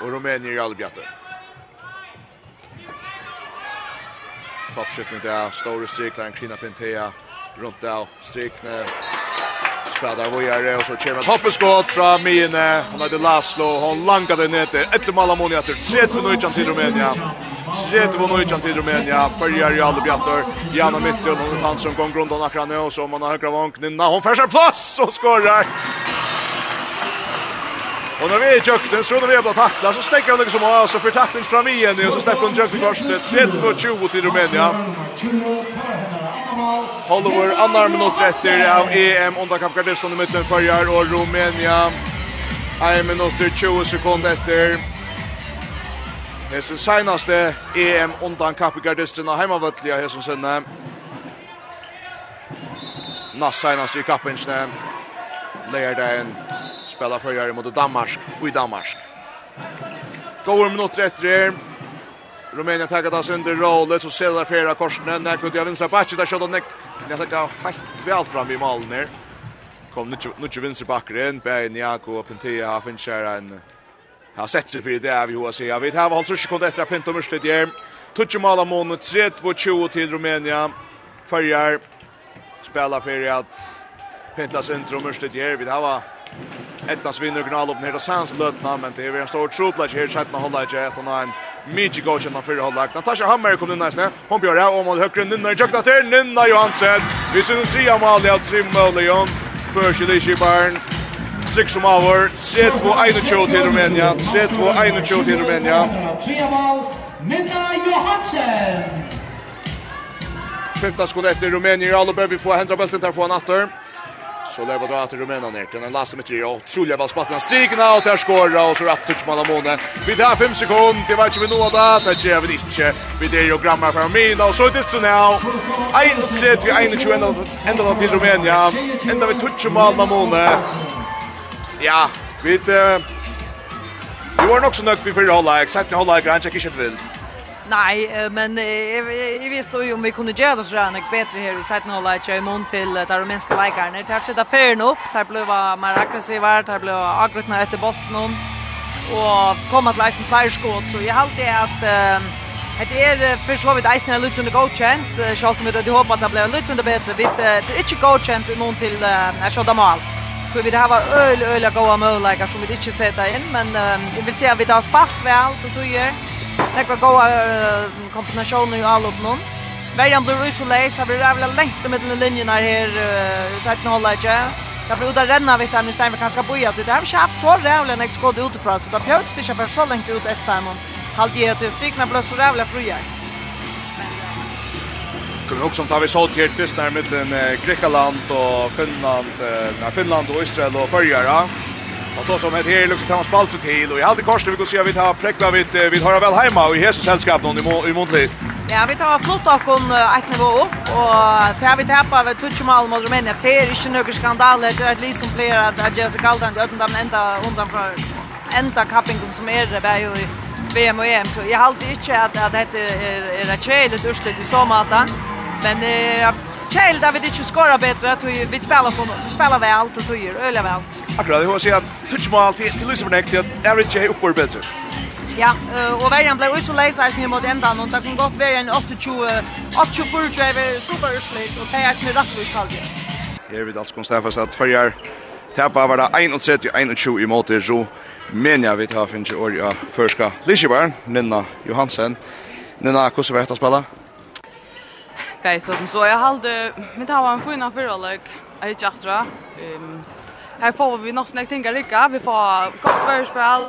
Og Rumänien i Albjatte. Toppskiftning der, store strik, der en Krina Pintea, Runt där. strikne, Spelar vojare, Och så kommer ett hoppeskott från Mine, Hon hade Laszlo, Hon langade ner till ett mål Ammonia til 3-2-0 til Rumænia. 3-2-0 til Rumænia, fyrjar i alle bjatter, Diana mitt. Och er han som gong grunden akkurat nå, så man har högra vank, Ninna, hun færser plass, og skårer! Och när vi är i så när vi jävla tackla så stäcker han liksom av så för tackling fram igen och så släpper han kökten korset. 31-20 till Rumänien. Hollywood annar minut 30 av EM under kampgardisten i mitten förjar och Rumänien. En minut 20 sekunder efter. Hesen senaste EM undan kappgardisten av hemmavöttliga Hesen sinne. Nass senaste i kappingsne. Lejer det Spela förare mot Danmark och i Danmark. Går minuter efter er. Rumänien taggat oss under rollet så ser där flera korsna. När kunde jag vänstra backen där skjuter Nick. Jag tänker helt väl fram i mål ner. Kom nu nu ju vänstra backen in på Niako och Pentia har finns här en har sett sig för det där vi har se. Jag vet här var alltså sekund efter Pento Murslet där. Tutsch mål av mål 3-2 till Rumänien. Förjar spelar för att Pentas intro Murslet där. Vi har Ettas vinner gnal upp nere sans lötna men det är en stor troplats här sätt när hålla jag att han mycket god chans för hålla. Natasha Hammer kom in nästan. Hon gör det och mot högre nynna i jakta till nynna Johansen. Vi en trea mål i alltså mål Leon för Shilishi Barn. Six som hour, set på 21 till Rumänien, set på 21 till Rumänien. Trea mål, Nynna Johansen. Femta skott efter Rumänien, Alobö vi få händra bulten där på en åter. Så där var det att Rumänien ner. Den lasta med tre och Trulja var spattna striken och där skårar och så rätt touch mål av månen. Vi tar 5 sekunder Det var inte vi då Det ger vi inte. Vi det ju grammar för mig och så det så nu. Ein set vi ein tjuan ända till Rumänien. Ända vi touch mål av månen. Ja, vi det Vi var nok så nøkt vi fyrir halvleik, sett ni halvleik, han tjekk ikke et vild. Nej, men jag visste ju om vi kunde göra det så här något bättre här i sidan hålla i mån till där de mänskliga läkarna. Det här sätta färden upp, där blev mer aggressiva, det blev aggressivt efter bollen och komma till Eisen Fleischgott. Så jag har alltid att Det är för så vidt Eisen er litt under godkjent, Jag om alltid håper att det blev litt under bedre. Det er ikke godkjent i mån till skjødde Mal. Så vi det här var öl, öl, goda möjligheter som vi inte sätter in. Men jag vill säga att vi tar spart väl till tog Det var goda kombinationer i all upp någon. Verjan blir ju så läst. det blir jävla längt med den linjen här her, uh, seiten holder inte. Det blir ut att renna vitt her, men Steinberg kan skal boja til. Det har vi haft så rævla enn jeg skåd utifra, så da pjøts det inte för så lengt ut ett etter Halt ge till strikna ble så rævla fruja. Kunne också som tar vi sålt helt just där mellan Grekland och Finland, Nej, Finland och Israel och Börjara. Och då som ett här Lux Thomas Balse till och i halde korset vi går se vi tar präckla vid vi har väl hemma och i häst sällskap någon i motligt. Ja, vi tar flott och kon ett nivå upp och tar vi tappa av touch mål mot Rumänien. Det är inte några skandaler det är liksom fler att Jesse Galdan det utan dem ända undan för ända kappingen som är det var ju VM och EM så jag halde inte att att det är är ett kärligt urslut i så mata. Men eh, Kjell David vi inte skorar bättre att vi spelar på vi spelar väl och tog ju öliga väl. Akkurat, det var så att touch mål till till Lucifer Neck till att average är uppåt bättre. Ja, och värjan blev också läsa i mot ända och det kan gott vara en 28 28 för driver super slit och det är ett rättvist kall. Här vid alltså konstateras att förjar tappa var det 31 21 i mot Ro. Men jag vet har finns ju ja förska Lischebarn, Nina Johansen. Nina, hur ska vi att spela? i så som så jag hade mitt här en fina förhållag. Jag gick efter. Ehm här får vi nog snägt tänka lika. Vi får gott värspel.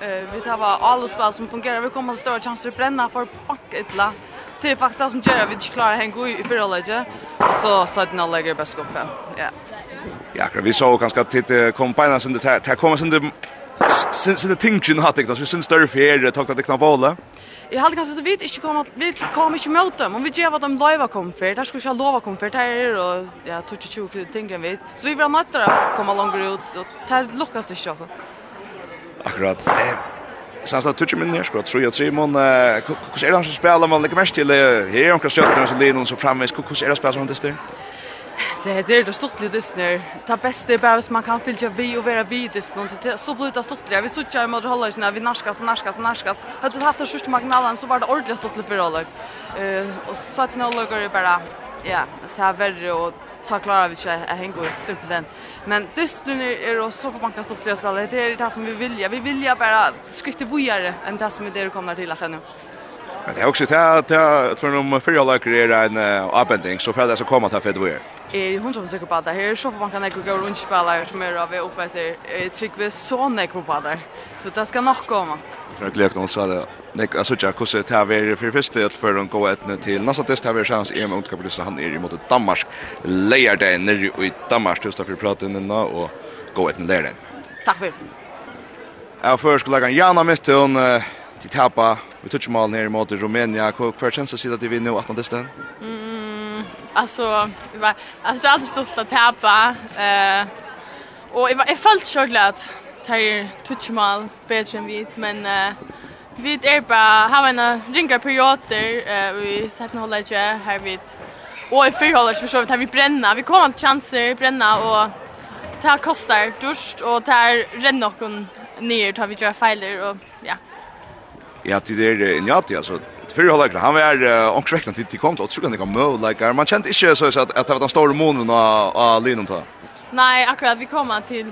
Eh vi tar alla spel som fungerar. Vi kommer att större chanser att bränna för backetla. Det är faktiskt det som gör att vi inte klarar hänga i förlaget. Så så att någon lägger bäst kaffe. Ja. Ja, vi såg ganska titt kompajna sen det här. Här kommer sen sin, sen det tingen hade det. Vi syns därför är det tagit att det knappt jag hade kanske inte vet inte komma vi kommer inte mot dem om vi ger vad de lova kom för där skulle jag lova kom för där är och ja 22 tänker vi så vi vill nötta att komma längre ut och ta lockas det så Akkurat eh Sanns att touch minner skott tror jag tror man hur är det han som spelar man lika mest till här är onkel stjärnor som linjer så framme hur är det spelar som det styr Det det är det stort lite snör. Ta bästa bara som man kan fylla vi och vara vid det någon till så blir det stort. Vi såg ju med hålla sina vi narska så narska så narska. Hade haft det sjukt magnalan så var det ordentligt stort för alla. Eh och så att några går bara ja, ta värre och ta klara vi sig att hänga upp simpelthen. Men det är det så för man kan stort spela. Det är det som vi vill. Vi vill bara skryta vidare än det som det där kommer till att nu. Men det är också att jag tror om fyra lager är en avbändning så för det så kommer att för det vi är. Hon som säker på att det här så man kan gå runt spelare som är av uppe efter tryck vi så näck på där. Så det ska nog komma. Jag glömde hon sa det. Nick alltså jag det ta vi för första att för de går ett till nästa test har vi chans i mot kapitel han är emot Danmark. Lejer det ner i Danmark just för prata innan och gå ett ner den. Tack för. Jag först skulle jag gärna mest hon till tappa Vi tog ju ner mot Rumänien. Hur känns det sig att vi nu att det stän? Mm, alltså, det var alltså det är alltid stolt att tappa. Eh, och jag jag fallt så glad tar tog mal bättre än vi, men eh, vi är bara har en ringa perioder eh, vi satt hålla ju här vid och i förhållande så försöker vi bränna. Vi kommer alltid chanser bränna och det här kostar dyrt och det här renner någon ner tar vi gör fejler och ja. Ja, det är en ja, alltså för jag han var också räknat til kom och tror han det kan like man kjente ikke så at, at det var den store månen av, av linon ta. Nei, akkurat vi kom til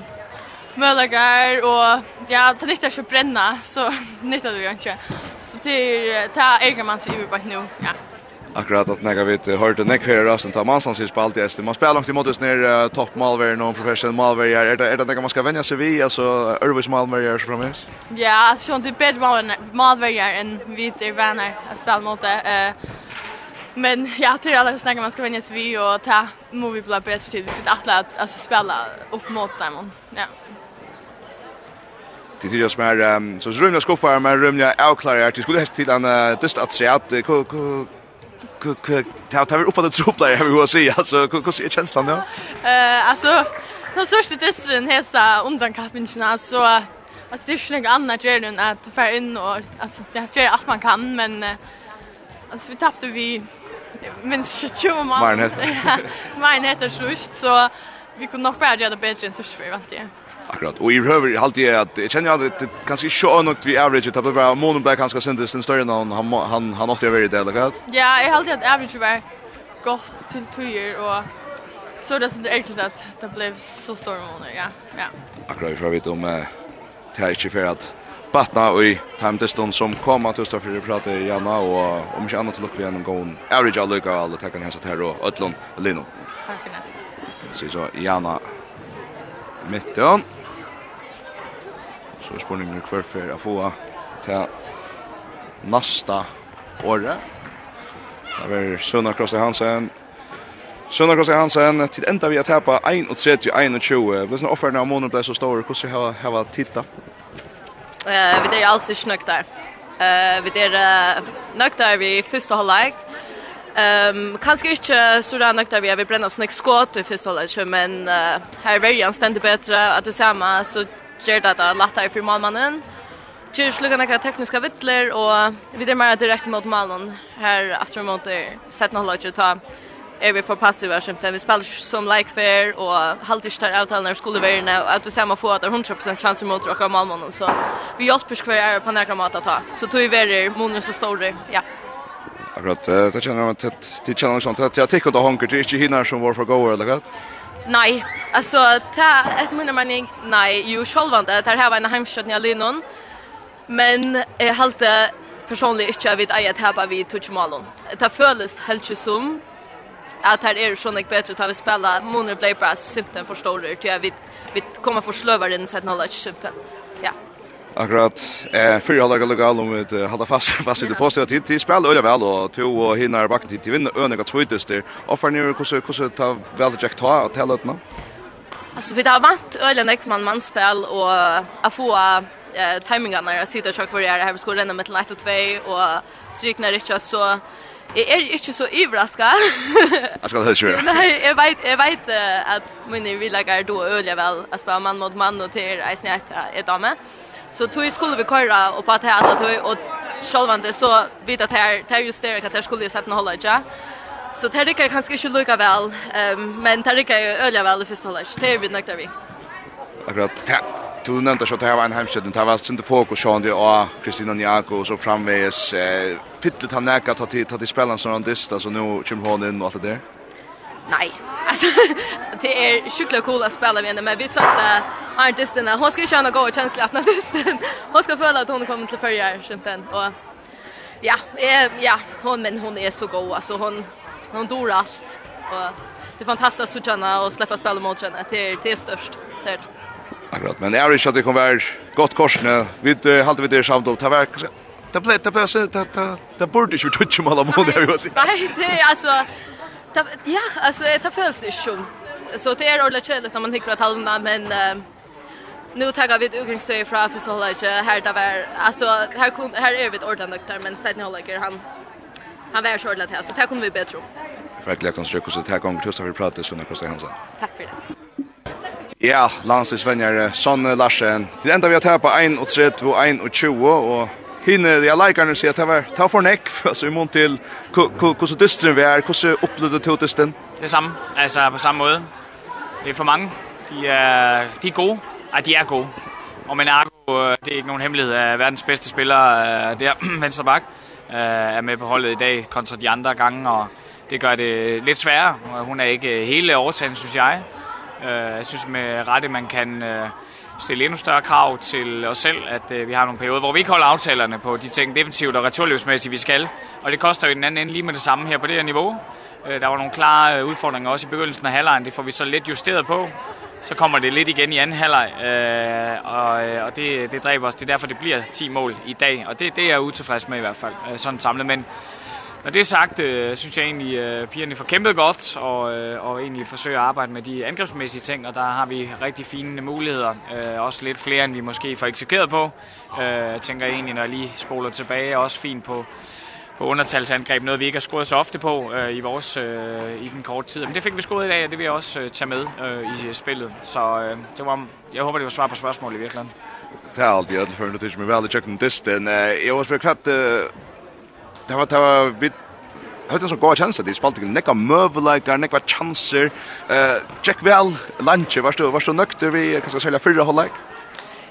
Mölagar og ja, det nyttar ju bränna så nyttar vi jo ikke. Så til, ta äger man sig ju bare nu. Ja akkurat att nega jag vet hörde näck rasen ta mansan sanns på allt man spelar långt emot oss ner topp malver någon professionell malver är det är det man ska vänja sig vid alltså Örvis malver är så framme. Ja, alltså sånt det bättre malver malver än vi är vänner att spela mot det. Eh Men ja, tror alla snackar man ska vänja sig vid och ta movie bla bättre tid för att alla alltså spela upp mot dem. Ja. Det är ju smär så rymliga skuffar med rymliga avklarar. till skulle helst till en dist att se att ta ta vi upp på det här vi vill säga alltså hur är känslan då? Eh alltså den största distrin hesa undan kappingen så alltså det är ju något annat att få in och alltså jag har gjort allt man kan men alltså vi tappade vi minst 20 man. Mine heter. Mine heter så vi kunde nog bara göra det bättre än så svårt vant det. Akkurat. Och i över halt det att jag känner at det kanske ikke er något vi average att det var månen blev kanske sen den större än han han han ofta är det delikat. Ja, jag halt at average var gott till tøyer och så det sånn enkelt att det blev så stor månader, ja. Ja. Akkurat för vet om eh det är inte for att Batna och i stund som kom att just för prate i Janna och om inte annat luck vi en gång average all lucka alle attacka hans här og Øtlund Lino. Tack för det. Så Janna Mittön. Så er spurningen hver for å få til nasta året. Det er Sønna Krosti Hansen. Sønna Krosti Hansen, til enda vi har tapet 31-21. Ble sånn offeren av måneden ble så stor. Hvordan har jeg vært titta? Uh, vi er alls ikke nøkt der. Uh, vi er uh, nøkt der vi første halvleg. Ehm um, kanske inte så där nökta vi har vi bränna snäck skott i första men uh, här är väldigt ständigt bättre att du samma så gjør det at det da lettere for malmannen. Kjører slukker noen tekniske vittler, og vi er mer direkte mot malmannen. Her aftur mot er sett noe lager ta er vi for passiva skjømte. Vi spiller som likefair, og halvt ikke tar avtalen av skoleverene, og at vi ser man få at det er 100% chanser mot dere av malmannen. Så vi hjelper hver er på nærkere mat å ta. Så tog vi verer monus og store, ja. Akkurat, det kjenner jeg at det kjenner jeg sånn at jeg tikk at det hanker til ikke hinner som var for gåer eller hva? Nej, alltså ta ett minne mening. Nej, ju självande tar här en hemskjutning allinon. Men jag halte personligt inte vet att tappa vi touchmalon. Det føles helt ju som att här är sån ett bättre att vi spela Moner Play Brass symptom förstår du. Jag vi, vi kommer förslöva den så att knowledge symptom. Ja. Akkurat. Eh för alla lokal om att hålla fast fast i det påstå att till spel öle väl och två och hinner backen till till vinna öniga tvåtest där. Och för nu hur hur ta väl jack ta och tell ut nu. Alltså vi har vant öle näck man manspel och att få eh timingarna jag sitter chock för jag har skor ända med 1 och 2 och strykna Richard så Jeg er ikke så ivraska. Jeg skal helst gjøre. Nei, jeg vet, jeg vet at mine villegger er då øyelig vel. Jeg spør mann mot mann og til eisen jeg etter dame. Så tog skulle vi köra och på att alla tog och självande så vet att här där just det att det skulle ju sätta hålla ja. Så det rykker kanske ikke lukka väl ehm men det rykker jo öliga väl i første halvdags. Det er vi nøkter vi. Akkurat, du nevnte at det var en heimstøtten, det var sinde folk og sjående og Kristina Niago og så framveges. Eh, Fyttet han neka tatt i spillan som han dist, altså nå kommer hun inn og alt det der? Nei, Alltså det är sjukla cool att spela med henne men vi sa att artisten hon ska känna gå och känsla att artisten hon ska føla att hon kommer till förra kämpen och ja, eh ja, hon men hon är så god alltså hon hon dör allt och det är fantastiskt att känna och släppa spela mot henne det är det är störst det är Akkurat, men jag ikke att det kommer være gott korsene. Vi hade vi det samt om taverk. Det ble, det blev så det det borde ju toucha mål det hon där. Nej, det är alltså Ja, alltså det føles inte som. Så det är ordentligt kärligt när man tycker att halva men uh, nu tar vi ett utgångstöj från första hållet. Här, där var, alltså, här, kom, här är vi ett ordentligt där, men Sidney Hållaker, han, han var så ordentligt här, så det kommer vi bättre om. Verkligen kan stryka så tack om Kristoffer så när Kosta Hansson. Tack för det. Ja, landslisvenjare Sonne Larsen. Til enda vi har på 1 og 3, 2, 1 og 20, og hinner jag likar nu se att det var ta för neck alltså i mån till hur så dystren vi är hur så upplevde till dysten det samme alltså på samma måde. Det är för många de är de är gode. Ja de är gode. Og men Argo det er ikke nogen hemmelighed er verdens bedste spiller der venstre bak er med på holdet i dag kontra de andre gange og det gør det lidt sværere. Hun er ikke hele årsagen synes jeg. Jeg synes med rette man kan stille endnu større krav til os selv, at øh, vi har nogle perioder, hvor vi ikke holder aftalerne på de ting defensivt og returløbsmæssigt, vi skal. Og det koster jo i den anden ende lige med det samme her på det her niveau. Øh, der var nogle klare udfordringer også i begyndelsen af halvlejen, det får vi så lidt justeret på. Så kommer det lidt igen i anden halvleg, øh, og, og det, det dræber os. Det er derfor, det bliver 10 mål i dag, og det, det er jeg utilfreds med i hvert fald, øh, sådan samlet. Men Når det er sagt, øh, synes jeg egentlig, at øh, pigerne får kæmpet godt og, øh, og egentlig forsøger at arbejde med de angrebsmæssige ting, og der har vi rigtig fine muligheder. Øh, også lidt flere, end vi måske får eksekveret på. Øh, jeg tænker egentlig, når jeg lige spoler tilbage, også fint på, på undertalsangreb, noget vi ikke har scoret så ofte på øh, i vores øh, i den korte tid. Men det fik vi scoret i dag, og det vil jeg også øh, tage med øh, i spillet. Så øh, det var, jeg håber, det var svar på spørgsmål i virkeligheden. Det er alltid ødelførende, det er som er veldig tjøkken eh Jeg har spør, eh, det var det var vi hade så goda chanser det spalt inte några mövelikar några chanser eh check väl lunch var så var så nökter vi kan ska sälja förra halvlek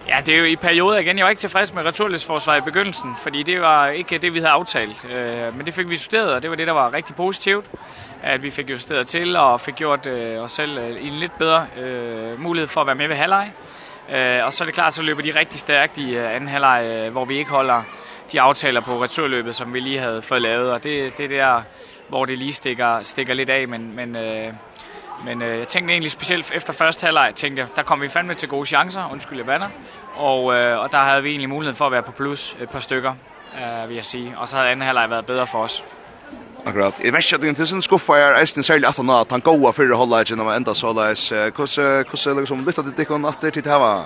Ja, det er jo i perioder igen. Jeg var ikke tilfreds med returløsforsvaret i begyndelsen, fordi det var ikke det, vi havde aftalt. Øh, men det fik vi justeret, og det var det, der var rigtig positivt. At vi fik justeret til og fik gjort øh, os selv øh, en lidt bedre øh, mulighed for at være med ved halvleg. Øh, og så er det klart, så løber de rigtig stærkt i øh, anden halvleg, øh, hvor vi ikke holder de aftaler på returløbet, som vi lige havde fået lavet, og det, det er der, hvor det lige stikker, stikker lidt af, men, men, øh, men øh, jeg tænkte egentlig specielt efter første halvleg, tænkte jeg, der kom vi fandme til gode chancer, undskyld jeg bander, og, øh, og der havde vi egentlig mulighed for at være på plus et par stykker, øh, vil jeg sige, og så havde anden halvleg været bedre for os. Akkurat. Jeg vet ikke at du ikke synes skuffa er eisen særlig at han at han goa fyrir når man enda så leis. Hvordan hvordan liksom lytta til dikkon at det til hava.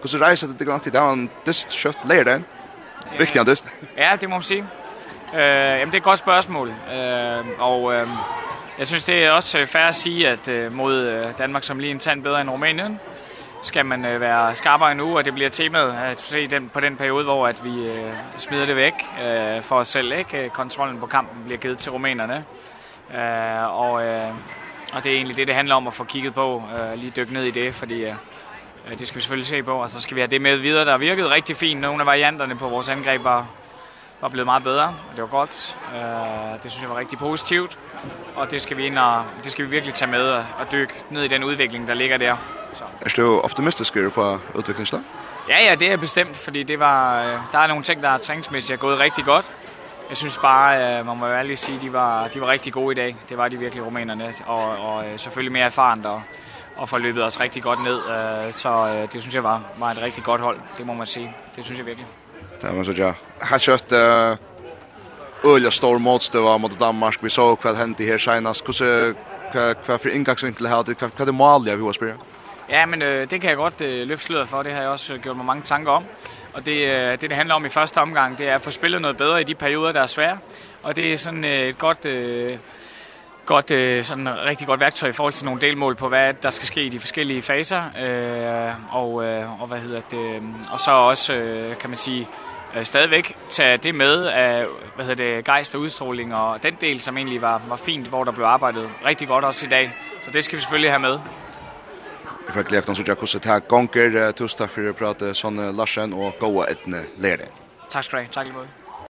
Hvordan reiser til dikkon til det var en dist skjøtt leiren? Vigtigt at dyst. Ja, det må man sige. Øh, jamen, det er et godt spørgsmål. Øh, og øh, jeg synes, det er også fair at sige, at øh, mod øh, Danmark, som lige en tand bedre end Rumænien, skal man øh, være skarpere nu, og det bliver temaet at se den, på den periode, hvor at vi øh, smider det væk øh, for os selv. Ikke? Kontrollen på kampen bliver givet til rumænerne. Øh, og, øh, og det er egentlig det, det handler om at få kigget på, øh, lige dykke ned i det, fordi... Øh, det skal vi selvfølgelig se på, og så skal vi have det med videre. Der har virket rigtig fint. Nogle af varianterne på vores angreb var, var blevet meget bedre, og det var godt. Det synes jeg var rigtig positivt, og det skal vi, ind og, det skal vi virkelig tage med og dykke ned i den udvikling, der ligger der. Så. Er du optimistisk på udviklingen? Ja, ja, det er bestemt, fordi det var, der er nogle ting, der træningsmæssigt er gået rigtig godt. Jeg synes bare, man må jo ærligt sige, de var, de var rigtig gode i dag. Det var de virkelig rumænerne, og, og selvfølgelig mere erfarent og og får løbet os rigtig godt ned. Øh, så øh, det synes jeg var, var et rigtig godt hold, det må man sige. Det synes jeg virkelig. Det var man ja. Har kjørt øh, øl og stor motstøv mot Danmark. Vi så hva hendte her senest. Hvordan, hva, hva for inngangsvinkel har det? Hva, hva er det målet jeg vil spørre? Ja, men øh, det kan jeg godt øh, løfte sløret for. Det har jeg også gjort mig mange tanker om. Og det, øh, det, det handler om i første omgang, det er at få spillet noget bedre i de perioder, der er svære. Og det er sådan øh, et godt... Øh, godt øh, sådan rigtig godt værktøj i forhold til nogle delmål på hvad der skal ske i de forskellige faser øh, og øh, og hvad hedder det og så også øh, kan man sige øh, stadigvæk tage det med af hvad hedder det gejst og udstråling og den del som egentlig var var fint hvor der blev arbejdet rigtig godt også i dag så det skal vi selvfølgelig have med. Jeg får glemt om så jeg kunne sætte her gonger torsdag for at prate Sanne Larsen og gode etne lære. Tak skal du have. Tak lige måde.